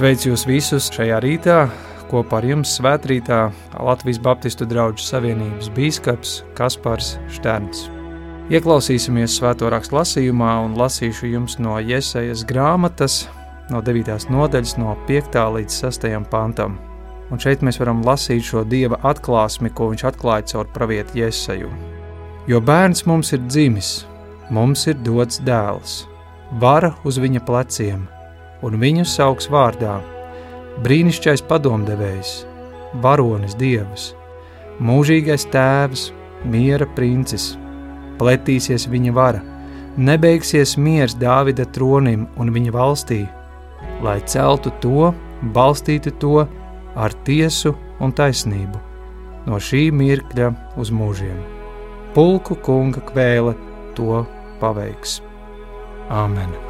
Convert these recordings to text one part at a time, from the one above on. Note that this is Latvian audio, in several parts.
Sveicu jūs visus šajā rītā. Kopā ar jums svētkrītā Latvijas Baptistu draugu savienības biskups Kaspars Šterns. Ieklausīsimies svēto rakstu lasījumā un lasīšu jums no Iesaijas grāmatas, no 9. nodaļas, no 5. līdz 6. pantam. Un šeit mēs varam lasīt šo dieva atklāsmi, ko viņš atklāja caur pravieti Iesaju. Jo bērns mums ir dzimis, mums ir dots dēls, vara uz viņa pleciem – un viņu sauks vārdā - brīnišķīgais padomdevējs, varonis dievs, mūžīgais tēvs, miera princis. Pletīsies viņa vara, nebeigsies miers Dāvida tronim un viņa valstī, lai celtu to, balstītu to ar tiesu un taisnību, no šī mirkļa uz mūžiem. Pulku kunga kvēle to paveiks. Āmen!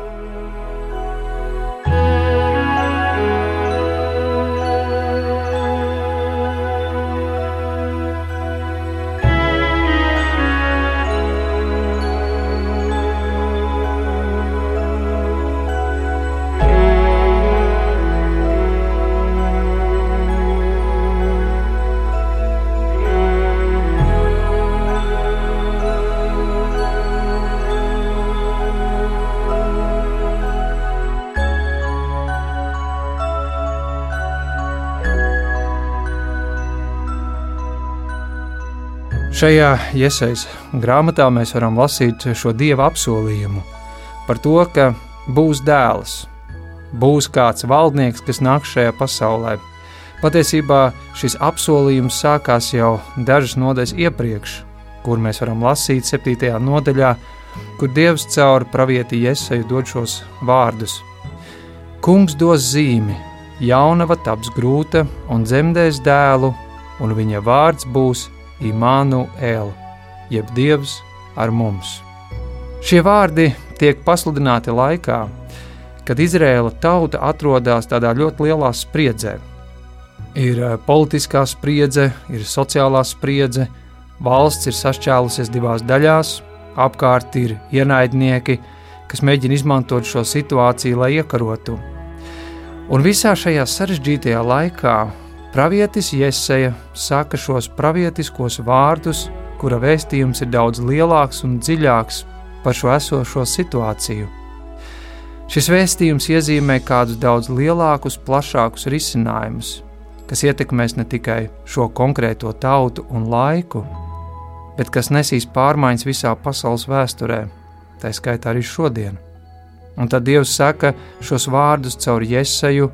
Šajā iesaistas grāmatā mēs varam lasīt šo dieva apsolījumu par to, ka būs dēls, būs kāds valdnieks, kas nāks šajā pasaulē. Patiesībā šis apsolījums sākās jau dažas nodaļas iepriekš, kur mēs varam lasīt 7. nodaļā, kur Dievs caur pravieti Ieseju dod šos vārdus. Kungs dos zīmi, jaunava taps grūta un dzemdēs dēlu, un viņa vārds būs Imānuēl, jeb Dievs ar mums. Šie vārdi tiek pasludināti laikā, kad Izraēla tauta atrodas tādā ļoti lielā spriedzē. Ir eh, politiskā spriedze, ir sociālā spriedze, valsts ir sašķēlusies divās daļās, apkārt ir ienaidnieki, kas mēģina izmantot šo situāciju, lai iekarotu. Un visā šajā sarežģītajā laikā Pravietis Jēzeja saka šos pravietiskos vārdus, kura vēstījums ir daudz lielāks un dziļāks par šo esošo situāciju. Šis vēstījums iezīmē kādus daudz lielākus, plašākus risinājumus, kas ietekmēs ne tikai šo konkrēto tautu un laiku, bet kas nesīs pārmaiņas visā pasaules vēsturē, tā skaitā arī šodien. Un tad Dievs saka šos vārdus caur Jēzeju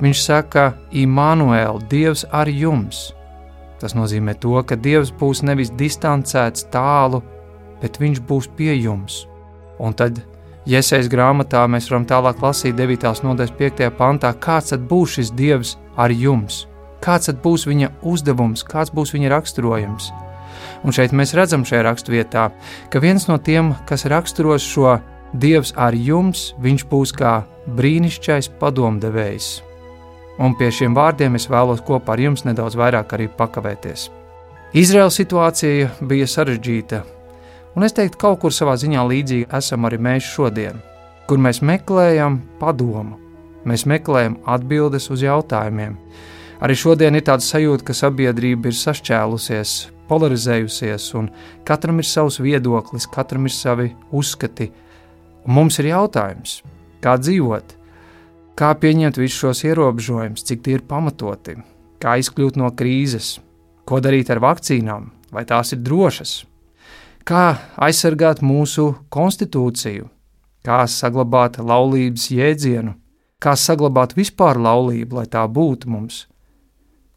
Viņš saka, Imānuēl, Dievs ar jums. Tas nozīmē to, ka Dievs būs nevis distancēts tālu, bet Viņš būs pie jums. Un tad, Iesaistīts grāmatā, mēs varam tālāk lasīt 9. nodaļas 5. pantā, kāds tad būs šis Dievs ar jums, kāds tad būs viņa uzdevums, kāds būs viņa raksturojums. Un šeit mēs redzam šajā raksturvietā, ka viens no tiem, kas raksturos šo Dievs ar jums, viņš būs kā brīnišķīgais padomdevējs un pie šiem vārdiem es vēlos kopā ar jums nedaudz vairāk arī pakavēties. Izraels situācija bija sarežģīta, un es teiktu, kaut kur savā ziņā līdzīgi esam arī mēs šodien, kur mēs meklējam padomu, mēs meklējam atbildes uz jautājumiem. Arī šodien ir tāda sajūta, ka sabiedrība ir sašķēlusies, polarizējusies, un katram ir savs viedoklis, katram ir savi uzskati. Un mums ir jautājums, kā dzīvot, Kā pieņemt visus šos ierobežojumus, cik tie ir pamatoti, kā izkļūt no krīzes, ko darīt ar vakcīnām, vai tās ir drošas, kā aizsargāt mūsu konstitūciju, kā saglabāt laulības jēdzienu, kā saglabāt vispār laulību, lai tā būtu mums,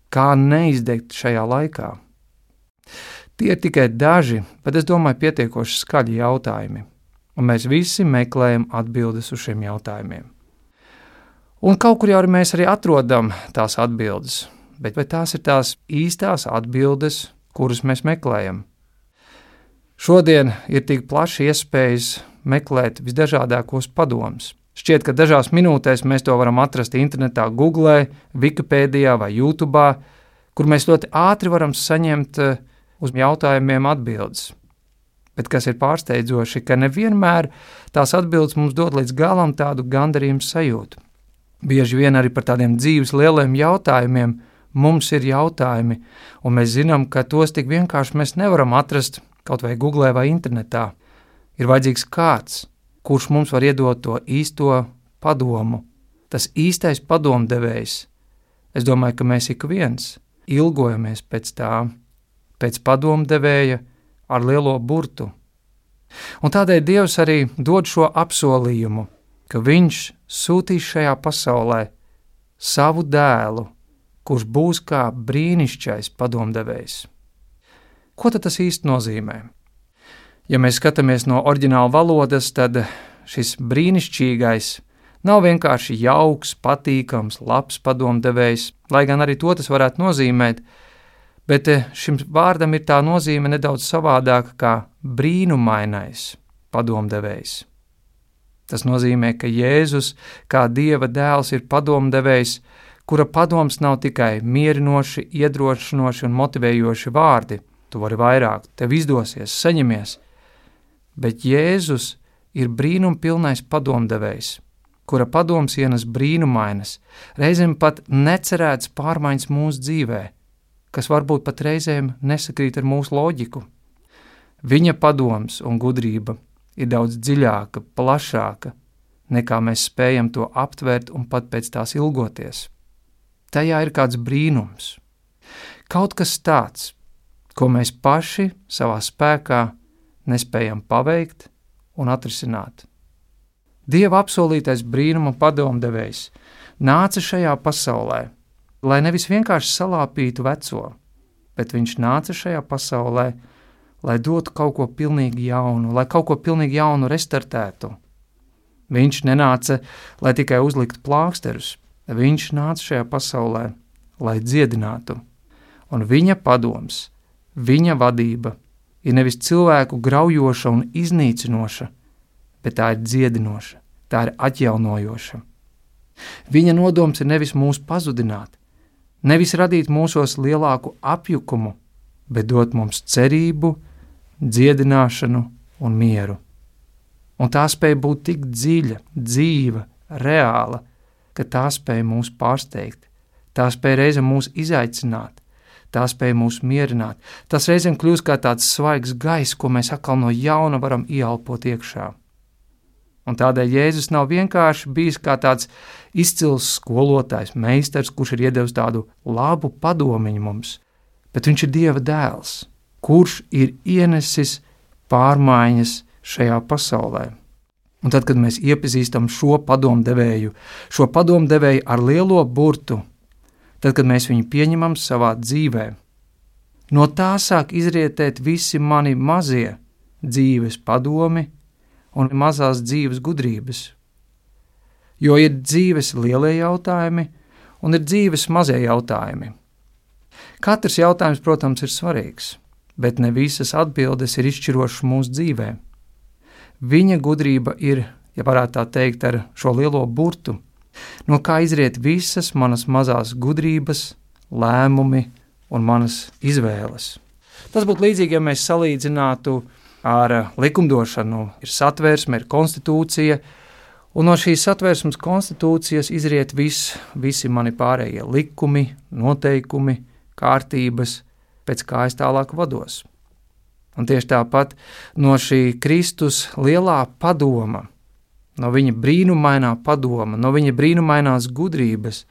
kā neizdegt šajā laikā. Tie ir tikai daži, bet es domāju, pietiekoši skaļi jautājumi, un mēs visi meklējam atbildes uz šiem jautājumiem. Un kaut kur jau mēs arī atrodam tās atbildes, bet vai tās ir tās īstās atbildes, kuras mēs meklējam? Šodien ir tik plaši iespējas meklēt visdažādākos padomus. Šķiet, ka dažās minūtēs mēs to varam atrast internetā, Google, Wikipēdijā vai YouTube, kur mēs ļoti ātri varam saņemt eh, uz jautājumiem atbildes. Bet kas ir pārsteidzoši, ka nevienmēr tās atbildes mums dod līdz galam tādu gandarījumu sajūtu. Bieži vien arī par tādiem dzīves lieliem jautājumiem mums ir jautājumi, un mēs zinām, ka tos tik vienkārši mēs nevaram atrast kaut vai googlē vai internetā. Ir vajadzīgs kāds, kurš mums var iedot to īsto padomu, tas īstais padomdevējs. Es domāju, ka mēs ik viens ilgojamies pēc tā, pēc padomdevēja ar lielo burtu. Un tādēļ Dievs arī dod šo apsolījumu, ka Viņš sūtīs šajā pasaulē savu dēlu, kurš būs kā brīnišķīgais padomdevējs. Ko tas īsti nozīmē? Ja mēs skatāmies no oriģināla valodas, tad šis brīnišķīgais nav vienkārši jauks, patīkams, labs padomdevējs, lai gan arī to tas varētu nozīmēt, bet eh, šim vārdam ir tā nozīme nedaudz savādāka kā brīnumainais padomdevējs. Tas nozīmē, ka Jēzus, kā Dieva dēls, ir padomdevējs, kura padoms nav tikai mierinoši, iedrošinoši un motivējoši vārdi. Tu vari vairāk, tev izdosies, saņemies. Bet Jēzus ir brīnumpilnais padomdevējs, kura padoms ienes brīnumainas, reizēm pat necerētas pārmaiņas mūsu dzīvēm kas varbūt pat reizēm nesakrīt ar mūsu loģiku. Viņa padoms un gudrība ir daudz dziļāka, plašāka, nekā mēs spējam to aptvert un pat pēc tās ilgoties. Tajā ir kāds brīnums, kaut kas tāds, ko mēs paši savā spēkā nespējam paveikt un atrisināt. Dieva apsolītais brīnuma padomdevējs nāca šajā pasaulē, lai nevis vienkārši salāpītu veco, bet viņš nāca šajā pasaulē, lai dotu kaut ko pilnīgi jaunu, lai kaut ko pilnīgi jaunu restartētu. Viņš nenāca, lai tikai uzliktu plāksterus, viņš nāca šajā pasaulē, lai dziedinātu, un viņa padoms, viņa vadība ir nevis cilvēku graujoša un iznīcinoša, bet tā ir dziedinoša, tā ir atjaunojoša. Viņa nodoms ir nevis mūs pazudināt, nevis radīt mūsos lielāku apjukumu, bet dot mums cerību, dziedināšanu un mieru. Un tā spēja būt tik dziļa, dzīva, reāla, ka tā spēja mūs pārsteigt, tā spēja reizēm mūs izaicināt, tā spēja mūs mierināt. Tas reizēm kļūst kā tāds svaigs gaiss, ko mēs atkal no jauna varam ieelpot iekšā. Un tādēļ Jēzus nav vienkārši bijis kā tāds izcils skolotājs, meistars, kurš ir iedevis tādu labu padomiņu mums, bet viņš ir Dieva dēls, kurš ir ienesis pārmaiņas šajā pasaulē. Un tad, kad mēs iepazīstam šo padomdevēju, šo padomdevēju ar lielo burtu, tad, kad mēs viņu pieņemam savā dzīvē, no tā sāk izrietēt visi mani mazie dzīves padomi, un mazās dzīves gudrības. Jo ir dzīves lielie jautājumi un ir dzīves mazie jautājumi. Katrs jautājums, protams, ir svarīgs, bet ne visas atbildes ir izšķirošas mūsu dzīvē. Viņa gudrība ir, ja varētu tā teikt, ar šo lielo burtu, no kā izriet visas manas mazās gudrības, lēmumi un manas izvēles. Tas būtu līdzīgi, ja mēs salīdzinātu ar likumdošanu, ir satversme, ir konstitūcija. Un no šīs satversmes konstitūcijas izriet vis, visi mani pārējie likumi, noteikumi, kārtības, pēc kā es tālāk vados. Un tieši tāpat no šī Kristus lielā padoma, no viņa brīnumainā padoma, no viņa brīnumainās gudrības,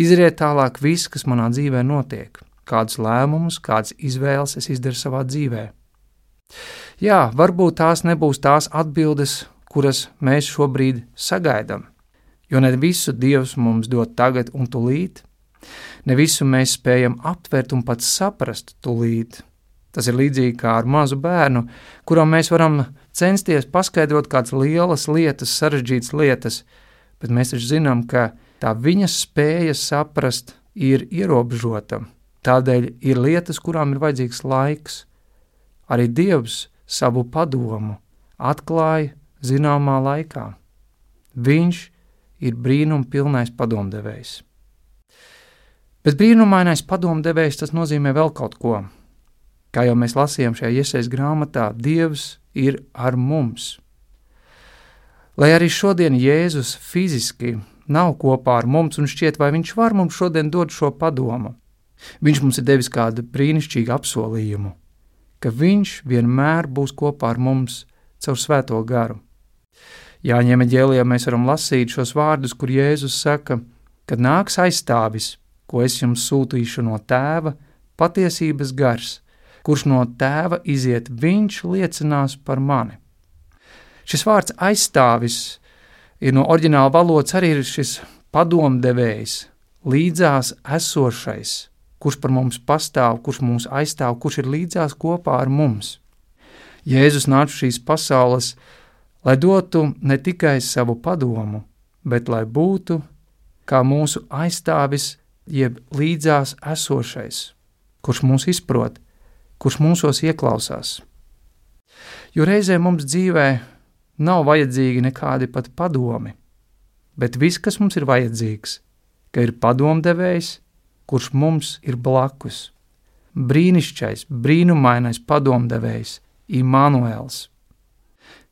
izriet tālāk viss, kas manā dzīvē notiek, kādus lēmumus, kādas izvēles es izdaru savā dzīvēm. Jā, varbūt tās nebūs tās atbildes, kuras mēs šobrīd sagaidām, jo ne visu Dievs mums dod tagad un tūlīt, ne visu mēs spējam aptvert un pat saprast tūlīt. Tas ir līdzīgi kā ar mazu bērnu, kuram mēs varam censties paskaidrot kādas lielas lietas, sarežģītas lietas, bet mēs taču zinām, ka tā viņa spēja saprast ir ierobežota. Tādēļ ir lietas, kurām ir vajadzīgs laiks. Arī Dievs savu padomu atklāja zināmā laikā. Viņš ir brīnum pilnais padomdevējs. Bet brīnumainais padomdevējs tas nozīmē vēl kaut ko. Kā jau mēs lasījām šajā iesaistas grāmatā, Dievs ir ar mums. Lai arī šodien Jēzus fiziski nav kopā ar mums, un šķiet, vai Viņš var mums šodien dot šo padomu. Viņš mums ir devis kādu brīnišķīgu apsolījumu, ka Viņš vienmēr būs kopā ar mums caur Svēto garu. Jāņem ģēlijā mēs varam lasīt šos vārdus, kur Jēzus saka, kad nāks aizstāvis, ko es jums sūtīšu no tēva, patiesības gars, kurš no tēva iziet, viņš liecinās par mani. Šis vārds aizstāvis ir no oriģināla valodas arī šis padomdevējs, līdzās esošais, kurš par mums pastāv, kurš mūs aizstāv, kurš ir līdzās kopā ar mums. Jēzus nāca šīs pasaules, lai dotu ne tikai savu padomu, bet lai būtu kā mūsu aizstāvis, jeb līdzās esošais, kurš mūs izprot, kurš mūsos ieklausās. Jo reizē mums dzīvē nav vajadzīgi nekādi pat padomi, bet viss, kas mums ir vajadzīgs, ka ir padomdevējs, kurš mums ir blakus. Brīnišķīgais, brīnumainais padomdevējs, Imants.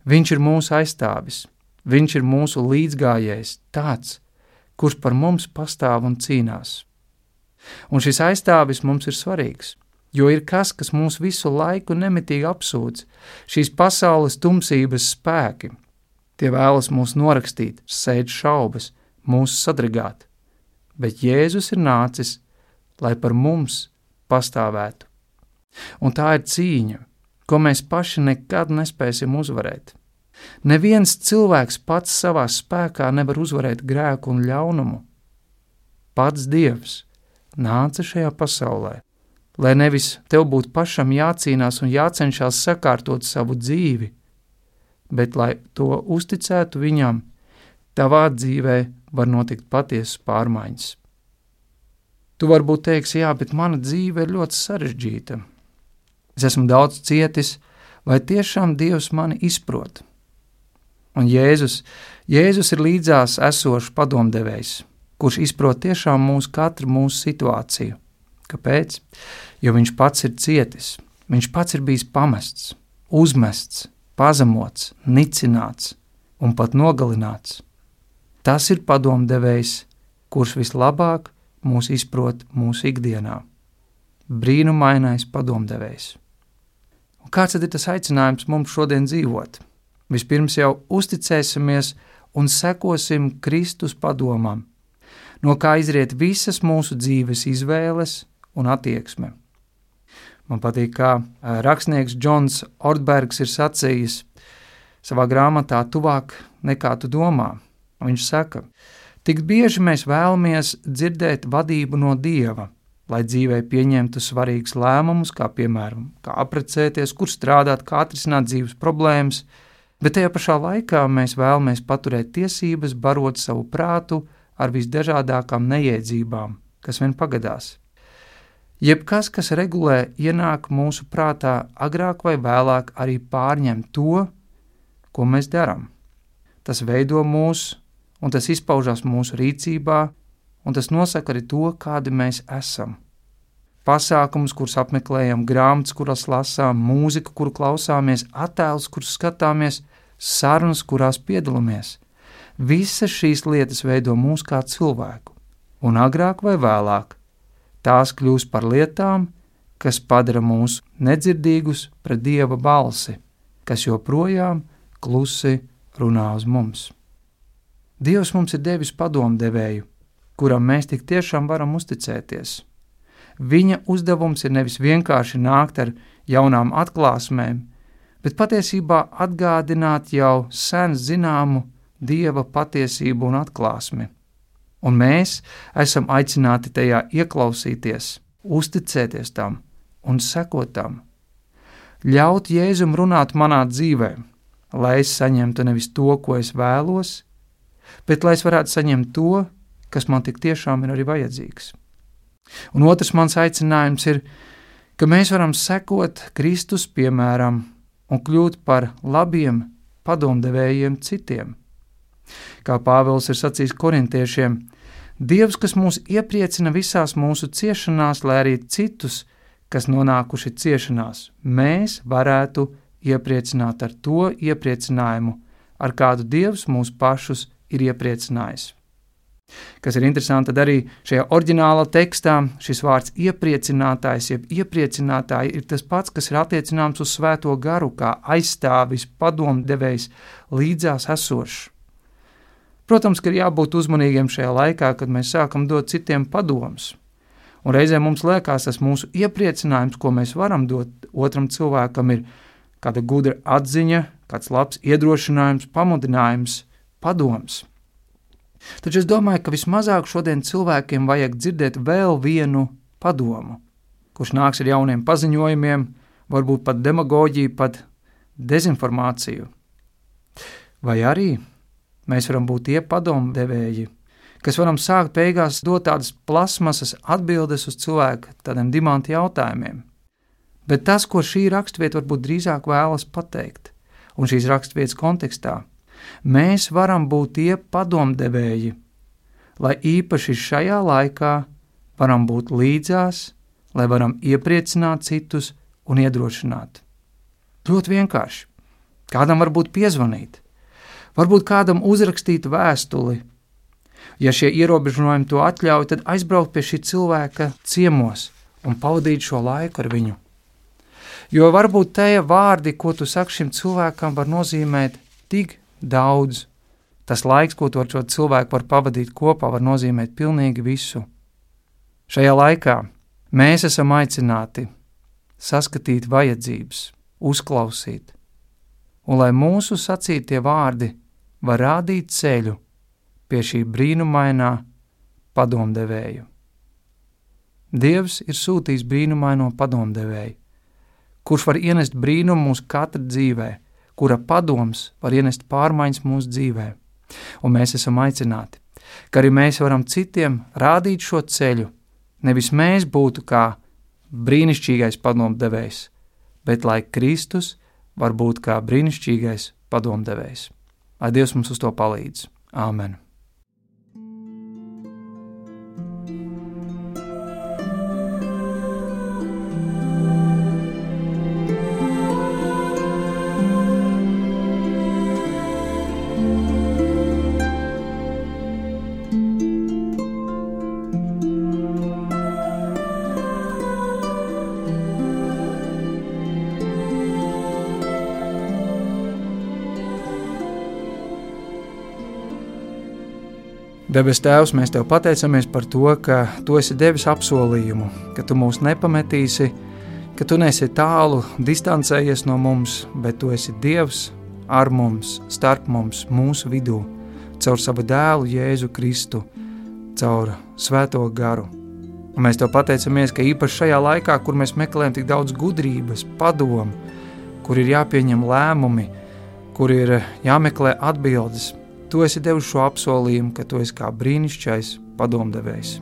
Viņš ir mūsu aizstāvis, viņš ir mūsu līdzgājējs, tāds, kurš par mums pastāv un cīnās. Un šis aizstāvis mums ir svarīgs, jo ir kas, kas mūs visu laiku nemitīgi apsūdz, šīs pasaules tumsības spēki. Tie vēlas mūs norakstīt, sēž šaubas, mūs sadragāt, bet Jēzus ir nācis, lai par mums pastāvētu. Un tā ir cīņa, ko mēs paši nekad nespēsim uzvarēt. Neviens cilvēks pats savā spēkā nevar uzvarēt grēku un ļaunumu. Pats Dievs nāca šajā pasaulē, lai nevis tev būtu pašam jācīnās un jācenšas sakārtot savu dzīvi, bet lai to uzticētu viņam, tavā dzīvē var notikt patiesas pārmaiņas. Tu varbūt teiksi, jā, bet mana dzīve ir ļoti sarežģīta. Es esmu daudz cietis, vai tiešām Dievs mani izprot? Un Jēzus, Jēzus ir līdzās esošs padomdevējs, kurš izprot tiešām mūsu katru mūsu situāciju. Kāpēc? Jo viņš pats ir cietis, viņš pats ir bijis pamests, uzmests, pazemots, nicināts un pat nogalināts. Tas ir padomdevējs, kurš vislabāk mūs izprot mūsu ikdienā. Brīnumainais padomdevējs. Un kāds ir tas aicinājums mums šodien dzīvot? Vispirms jau uzticēsimies un sekosim Kristus padomam, no kā izriet visas mūsu dzīves izvēles un attieksme. Man patīk, kā rakstnieks Džons Ortbergs ir sacījis savā grāmatā Tuvāk nekā tu domā. Viņš saka, tik bieži mēs vēlamies dzirdēt vadību no Dieva, lai dzīvē pieņemtu svarīgus lēmumus, kā piemēram, kā apprecēties, kur strādāt, kā atrisināt dzīves problēmas, bet tajā pašā laikā mēs vēlamies paturēt tiesības barot savu prātu ar visdažādākām neiedzībām, kas vien pagadās. Jebkas, kas regulē, ienāk mūsu prātā, agrāk vai vēlāk arī pārņem to, ko mēs darām. Tas veido mūs, un tas izpaužās mūsu rīcībā, un tas nosaka arī to, kādi mēs esam. Pasākums, kurus apmeklējam, grāmatas, kuras lasām, mūzika, kuru klausāmies, attēlus, kurus skatāmies, sarunas, kurās piedalāmies. Visas šīs lietas veido mūs kā cilvēku, un agrāk vai vēlāk tās kļūs par lietām, kas padara mūs nedzirdīgus pret dieva balsi, kas joprojām klusi runā uz mums. Dievs mums ir devis padomdevēju, kuram mēs tik tiešām varam uzticēties. Viņa uzdevums ir nevis vienkārši nākt ar jaunām atklāsmēm, bet patiesībā atgādināt jau sen zināmu dieva patiesību un atklāsmi. Un mēs esam aicināti tajā ieklausīties, uzticēties tam un sekot tam. Ļaut Jēzum runāt manā dzīvē, lai es saņemtu nevis to, ko es vēlos, bet lai es varētu saņemt to, kas man tik tiešām ir arī vajadzīgs. Un otrs mans aicinājums ir, ka mēs varam sekot Kristus piemēram un kļūt par labiem padomdevējiem citiem. Kā Pāvils ir sacījis korintiešiem, Dievs, kas mūs iepriecina visās mūsu ciešanās, lai arī citus, kas nonākuši ciešanās, mēs varētu iepriecināt ar to iepriecinājumu, ar kādu Dievs mūs pašus ir iepriecinājis. Kas ir interesanti, tad arī šajā oriģinālā tekstā šis vārds iepriecinātājs, jeb iepriecinātāji ir tas pats, kas ir attiecināms uz svēto garu, kā aizstāvis, padomdevējs, līdzās esošs. Protams, ka ir jābūt uzmanīgiem šajā laikā, kad mēs sākam dot citiem padomus. Un reizē mums liekas, tas mūsu iepriecinājums, ko mēs varam dot otram cilvēkam, ir kāda gudra atziņa, kāds labs iedrošinājums, pamudinājums, padoms. Taču es domāju, ka vismazāk šodien cilvēkiem vajag dzirdēt vēl vienu padomu, kurš nāks ar jauniem paziņojumiem, varbūt pat demagoģiju, pat dezinformāciju. Vai arī Mēs varam būt tie padomdevēji, kas varam sākt beigās dot tādas plasmasas atbildes uz cilvēku tādiem dimantu jautājumiem. Bet tas, ko šī raksturvieta varbūt drīzāk vēlas pateikt, un šīs raksturvietas kontekstā, mēs varam būt tie padomdevēji, lai īpaši šajā laikā varam būt līdzās, lai varam iepriecināt citus un iedrošināt. Ļoti vienkārši. Kādam var būt piezvanīt, varbūt kādam uzrakstīt vēstuli. Ja šie ierobežojumi to atļauj, tad aizbraukt pie šī cilvēka ciemos un pavadīt šo laiku ar viņu. Jo varbūt tie vārdi, ko tu saki šim cilvēkam, var nozīmēt tik daudz. Tas laiks, ko tu ar šo cilvēku var pavadīt kopā, var nozīmēt pilnīgi visu. Šajā laikā mēs esam aicināti saskatīt vajadzības, uzklausīt, un lai mūsu sacītie vārdi var rādīt ceļu pie šī brīnumainā padomdevēju. Dievs ir sūtījis brīnumaino padomdevēju, kurš var ienest brīnumu mūsu katra dzīvē, kura padoms var ienest pārmaiņas mūsu dzīvē. Un mēs esam aicināti, ka arī mēs varam citiem rādīt šo ceļu, nevis mēs būtu kā brīnišķīgais padomdevējs, bet lai Kristus var būt kā brīnišķīgais padomdevējs. Lai Dievs mums uz to palīdz. Āmen! Debes Tēvs, mēs Tev pateicamies par to, ka Tu esi devis apsolījumu, ka Tu mūs nepametīsi, ka Tu neesi tālu distancējies no mums, bet Tu esi Dievs ar mums, starp mums, mūsu vidū, caur savu dēlu Jēzu Kristu, caur svēto garu. Un mēs Tev pateicamies, ka īpaši šajā laikā, kur mēs meklējam tik daudz gudrības, padomu, kur ir jāpieņem lēmumi, kur ir jāmeklē atbildes, Tu esi devis šo apsolījumu, ka tu esi kā brīnišķīgais padomdevējs.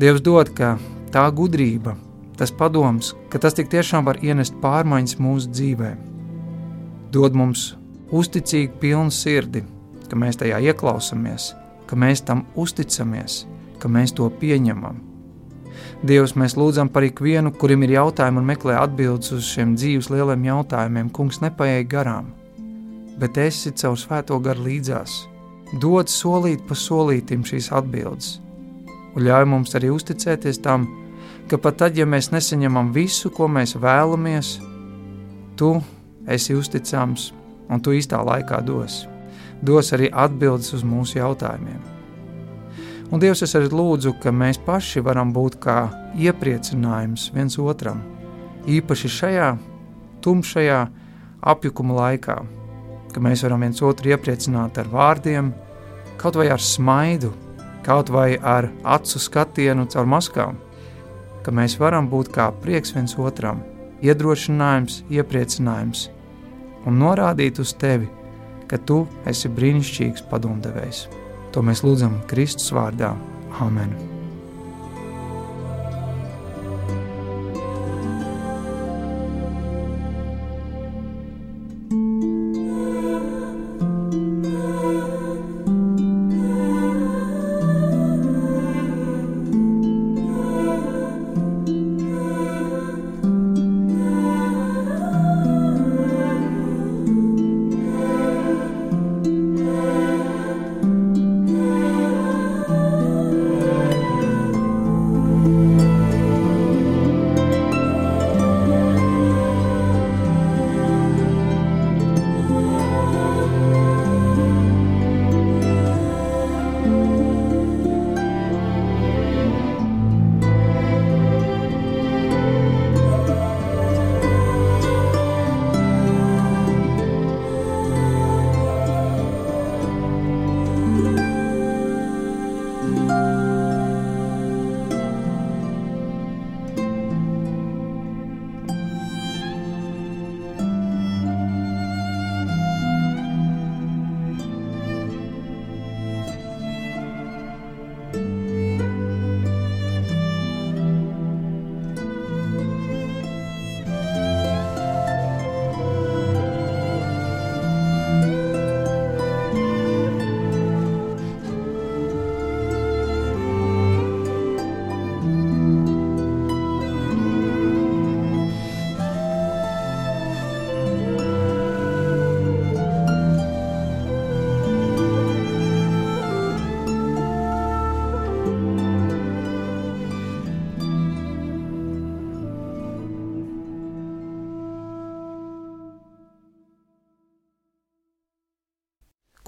Dievs dod, ka tā gudrība, tas padoms, ka tas tik tiešām var ienest pārmaiņas mūsu dzīvē. Dod mums uzticīgu, pilnu sirdi, ka mēs tajā ieklausāmies, ka mēs tam uzticamies, ka mēs to pieņemam. Dievs, mēs lūdzam par ikvienu, kurim ir jautājumi un meklē atbildes uz šiem dzīves lieliem jautājumiem. Kungs nepaiet garām, bet esi caur svēto garu līdzās dod solīt pa solītim šīs atbildes, un ļauj mums arī uzticēties tam, ka pat tad, ja mēs nesaņemam visu, ko mēs vēlamies, tu esi uzticams un tu īstā laikā dos. Dos arī atbildes uz mūsu jautājumiem. Un Dievs, es arī lūdzu, ka mēs paši varam būt kā iepriecinājums viens otram, īpaši šajā tumšajā apjukuma laikā, ka mēs varam viens otru iepriecināt ar vārdiem, kaut vai ar smaidu, kaut vai ar acu skatienu caur maskām, ka mēs varam būt kā prieks viens otram, iedrošinājums, iepriecinājums un norādīt uz tevi, ka tu esi brīnišķīgs padomdevējs. To mēs lūdzam Kristus vārdā. Amen!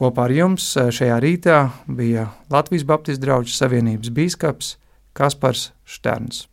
Kopā ar jums šajā rītā bija Latvijas Baptistu draugu savienības bīskaps Kaspars Šterns.